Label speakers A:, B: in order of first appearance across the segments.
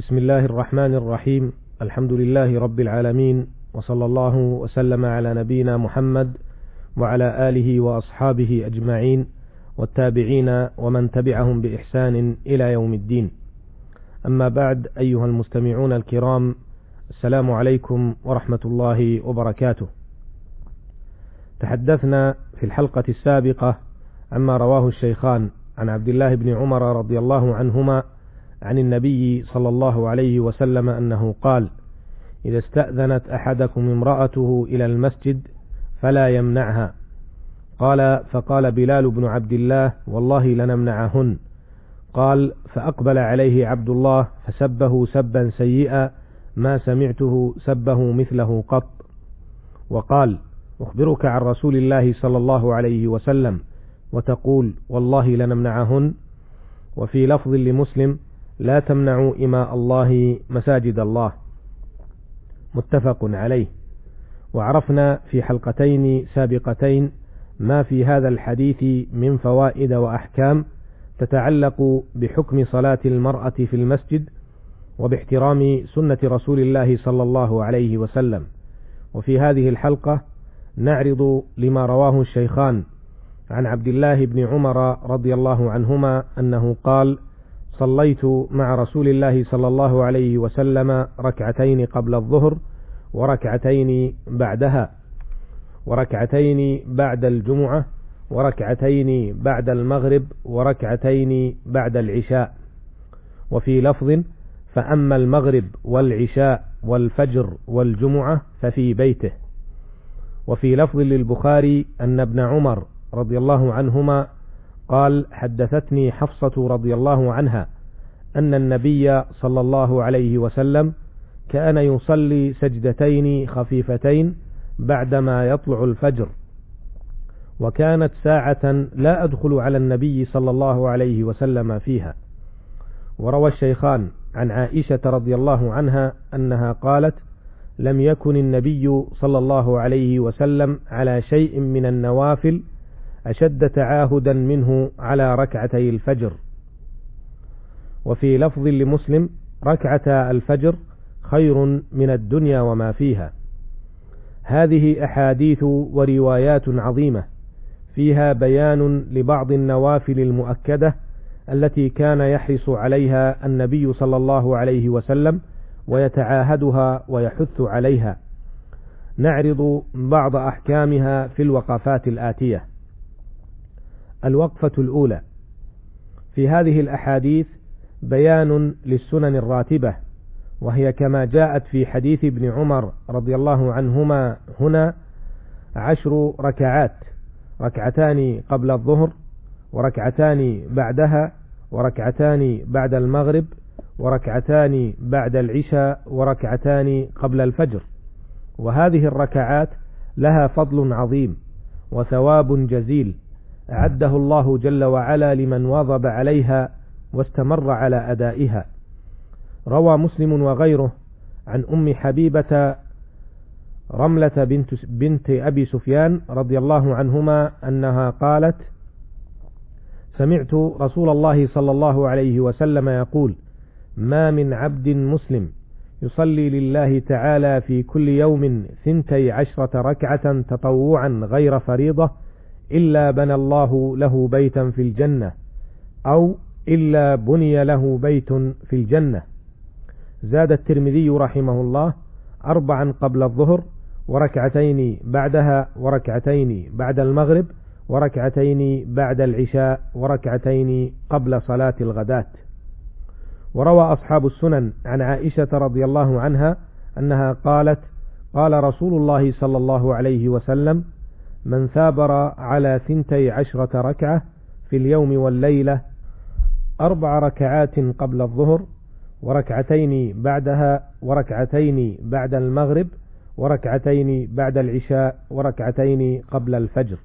A: بسم الله الرحمن الرحيم. الحمد لله رب العالمين وصلى الله وسلم على نبينا محمد وعلى آله وأصحابه أجمعين والتابعين ومن تبعهم بإحسان إلى يوم الدين. أما بعد أيها المستمعون الكرام السلام عليكم ورحمة الله وبركاته. تحدثنا في الحلقة السابقة عما رواه الشيخان عن عبد الله بن عمر رضي الله عنهما عن النبي صلى الله عليه وسلم أنه قال إذا استأذنت أحدكم امرأته إلى المسجد فلا يمنعها. قال فقال بلال بن عبد الله والله لنمنعهن. قال فأقبل عليه عبد الله فسبه سبا سيئا ما سمعته سبه مثله قط. وقال أخبرك عن رسول الله صلى الله عليه وسلم وتقول والله لنمنعهن. وفي لفظ لمسلم لا تمنعوا إماء الله مساجد الله. متفق عليه. وعرفنا في حلقتين سابقتين ما في هذا الحديث من فوائد وأحكام تتعلق بحكم صلاة المرأة في المسجد وباحترام سنة رسول الله صلى الله عليه وسلم. وفي هذه الحلقة نعرض لما رواه الشيخان عن عبد الله بن عمر رضي الله عنهما أنه قال صليت مع رسول الله صلى الله عليه وسلم ركعتين قبل الظهر وركعتين بعدها وركعتين بعد الجمعة وركعتين بعد المغرب وركعتين بعد العشاء. وفي لفظ فأما المغرب والعشاء والفجر والجمعة ففي بيته. وفي لفظ للبخاري أن ابن عمر رضي الله عنهما قال حدثتني حفصة رضي الله عنها أن النبي صلى الله عليه وسلم كان يصلي سجدتين خفيفتين بعدما يطلع الفجر وكانت ساعة لا أدخل على النبي صلى الله عليه وسلم فيها. وروى الشيخان عن عائشة رضي الله عنها أنها قالت لم يكن النبي صلى الله عليه وسلم على شيء من النوافل أشد تعاهدا منه على ركعتي الفجر. وفي لفظ لمسلم ركعتا الفجر خير من الدنيا وما فيها. هذه أحاديث وروايات عظيمة فيها بيان لبعض النوافل المؤكدة التي كان يحرص عليها النبي صلى الله عليه وسلم ويتعاهدها ويحث عليها. نعرض بعض أحكامها في الوقفات الآتية. الوقفة الأولى. في هذه الأحاديث بيان للسنن الراتبة وهي كما جاءت في حديث ابن عمر رضي الله عنهما هنا عشر ركعات ركعتان قبل الظهر وركعتان بعدها وركعتان بعد المغرب وركعتان بعد العشاء وركعتان قبل الفجر. وهذه الركعات لها فضل عظيم وثواب جزيل. أعده الله جل وعلا لمن واظب عليها واستمر على أدائها. روى مسلم وغيره عن أم حبيبة رملة بنت, بنت أبي سفيان رضي الله عنهما أنها قالت سمعت رسول الله صلى الله عليه وسلم يقول ما من عبد مسلم يصلي لله تعالى في كل يوم ثنتي عشرة ركعة تطوعا غير فريضة إلا بنى الله له بيتا في الجنة أو إلا بني له بيت في الجنة. زاد الترمذي رحمه الله أربعا قبل الظهر وركعتين بعدها وركعتين بعد المغرب وركعتين بعد العشاء وركعتين قبل صلاة الغداة. وروى أصحاب السنن عن عائشة رضي الله عنها أنها قالت قال رسول الله صلى الله عليه وسلم من ثابر على ثنتي عشرة ركعة في اليوم والليلة أربع ركعات قبل الظهر وركعتين بعدها وركعتين بعد المغرب وركعتين بعد العشاء وركعتين قبل الفجر.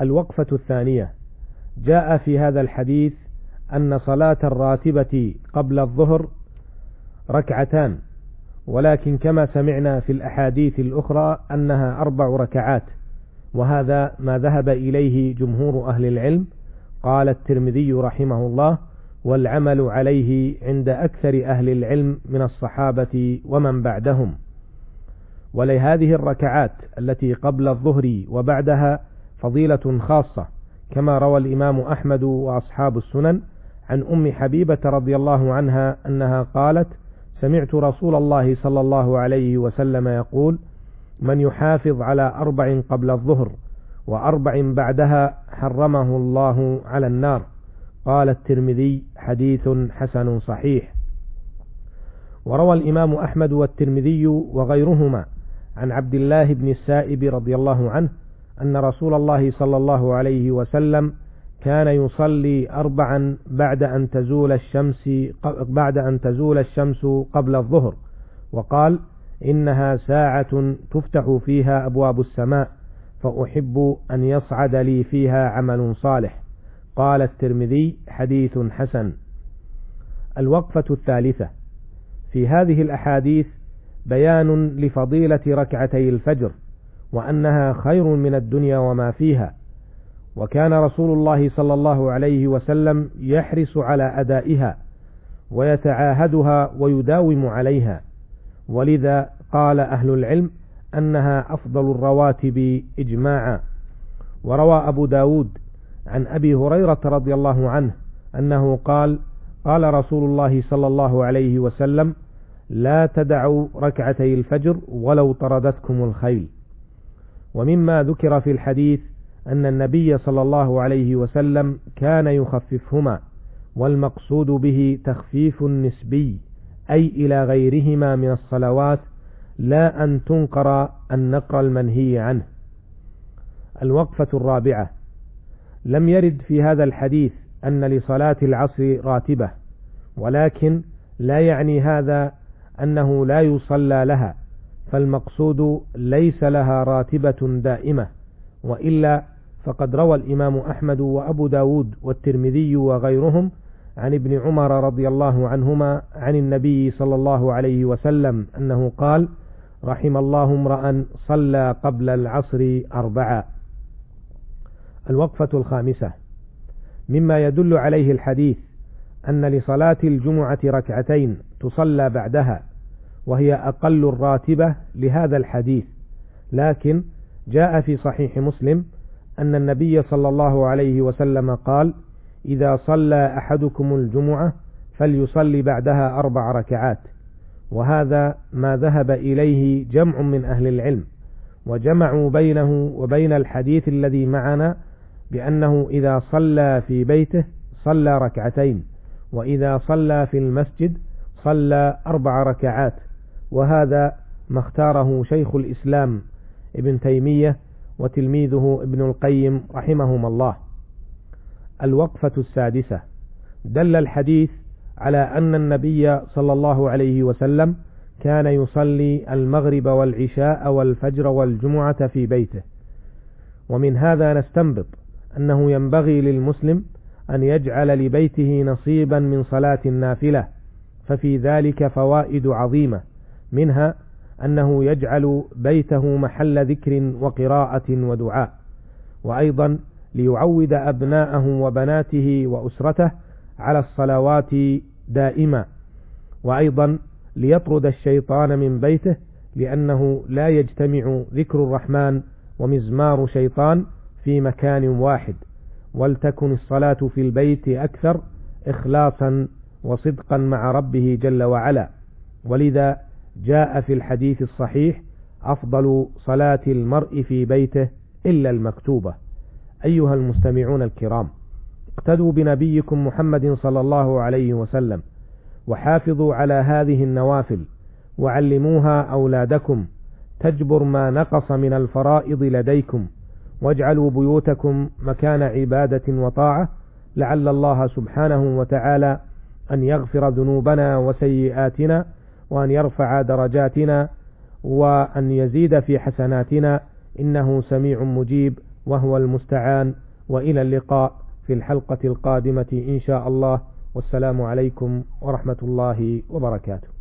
A: الوقفة الثانية. جاء في هذا الحديث أن صلاة الراتبة قبل الظهر ركعتان. ولكن كما سمعنا في الأحاديث الأخرى أنها أربع ركعات وهذا ما ذهب إليه جمهور أهل العلم قال الترمذي رحمه الله والعمل عليه عند أكثر أهل العلم من الصحابة ومن بعدهم. ولهذه الركعات التي قبل الظهر وبعدها فضيلة خاصة كما روى الإمام أحمد وأصحاب السنن عن أم حبيبة رضي الله عنها أنها قالت سمعت رسول الله صلى الله عليه وسلم يقول من يحافظ على أربع قبل الظهر وأربع بعدها حرمه الله على النار. قال الترمذي حديث حسن صحيح. وروى الإمام أحمد والترمذي وغيرهما عن عبد الله بن السائب رضي الله عنه أن رسول الله صلى الله عليه وسلم كان يصلي أربعا بعد أن تزول الشمس بعد أن تزول الشمس قبل الظهر. وقال إنها ساعة تفتح فيها أبواب السماء فأحب أن يصعد لي فيها عمل صالح. قال الترمذي حديث حسن. الوقفة الثالثة. في هذه الأحاديث بيان لفضيلة ركعتي الفجر وأنها خير من الدنيا وما فيها. وكان رسول الله صلى الله عليه وسلم يحرص على أدائها ويتعاهدها ويداوم عليها. ولذا قال أهل العلم أنها أفضل الرواتب إجماعا. وروى أبو داود عن أبي هريرة رضي الله عنه أنه قال قال رسول الله صلى الله عليه وسلم لا تدعوا ركعتي الفجر ولو طردتكم الخيل. ومما ذكر في الحديث أن النبي صلى الله عليه وسلم كان يخففهما والمقصود به تخفيف نسبي أي إلى غيرهما من الصلوات لا أن تنقر النقر المنهي عنه. الوقفة الرابعة. لم يرد في هذا الحديث أن لصلاة العصر راتبة ولكن لا يعني هذا أنه لا يصلى لها فالمقصود ليس لها راتبة دائمة وإلا فقد روى الإمام أحمد وأبو داود والترمذي وغيرهم عن ابن عمر رضي الله عنهما عن النبي صلى الله عليه وسلم أنه قال رحم الله امرأ صلى قبل العصر أربعا الوقفة الخامسة. مما يدل عليه الحديث أن لصلاة الجمعة ركعتين تصلى بعدها وهي أقل الراتبة لهذا الحديث لكن جاء في صحيح مسلم أن النبي صلى الله عليه وسلم قال إذا صلى أحدكم الجمعة فليصلي بعدها أربع ركعات وهذا ما ذهب إليه جمع من أهل العلم وجمعوا بينه وبين الحديث الذي معنا بأنه إذا صلى في بيته صلى ركعتين وإذا صلى في المسجد صلى أربع ركعات وهذا ما اختاره شيخ الإسلام ابن تيمية وتلميذه ابن القيم رحمهما الله. الوقفة السادسة. دل الحديث على أن النبي صلى الله عليه وسلم كان يصلي المغرب والعشاء والفجر والجمعة في بيته. ومن هذا نستنبط أنه ينبغي للمسلم أن يجعل لبيته نصيبا من صلاة النافلة ففي ذلك فوائد عظيمة منها أنه يجعل بيته محل ذكر وقراءة ودعاء وأيضا ليعود أبناءه وبناته وأسرته على الصلوات دائما وأيضا ليطرد الشيطان من بيته لأنه لا يجتمع ذكر الرحمن ومزمار شيطان في مكان واحد ولتكن الصلاة في البيت أكثر إخلاصا وصدقا مع ربه جل وعلا. ولذا جاء في الحديث الصحيح أفضل صلاة المرء في بيته إلا المكتوبة. أيها المستمعون الكرام اقتدوا بنبيكم محمد صلى الله عليه وسلم وحافظوا على هذه النوافل وعلموها أولادكم تجبر ما نقص من الفرائض لديكم واجعلوا بيوتكم مكان عبادة وطاعة لعل الله سبحانه وتعالى أن يغفر ذنوبنا وسيئاتنا وأن يرفع درجاتنا وأن يزيد في حسناتنا إنه سميع مجيب وهو المستعان وإلى اللقاء في الحلقة القادمة إن شاء الله والسلام عليكم ورحمة الله وبركاته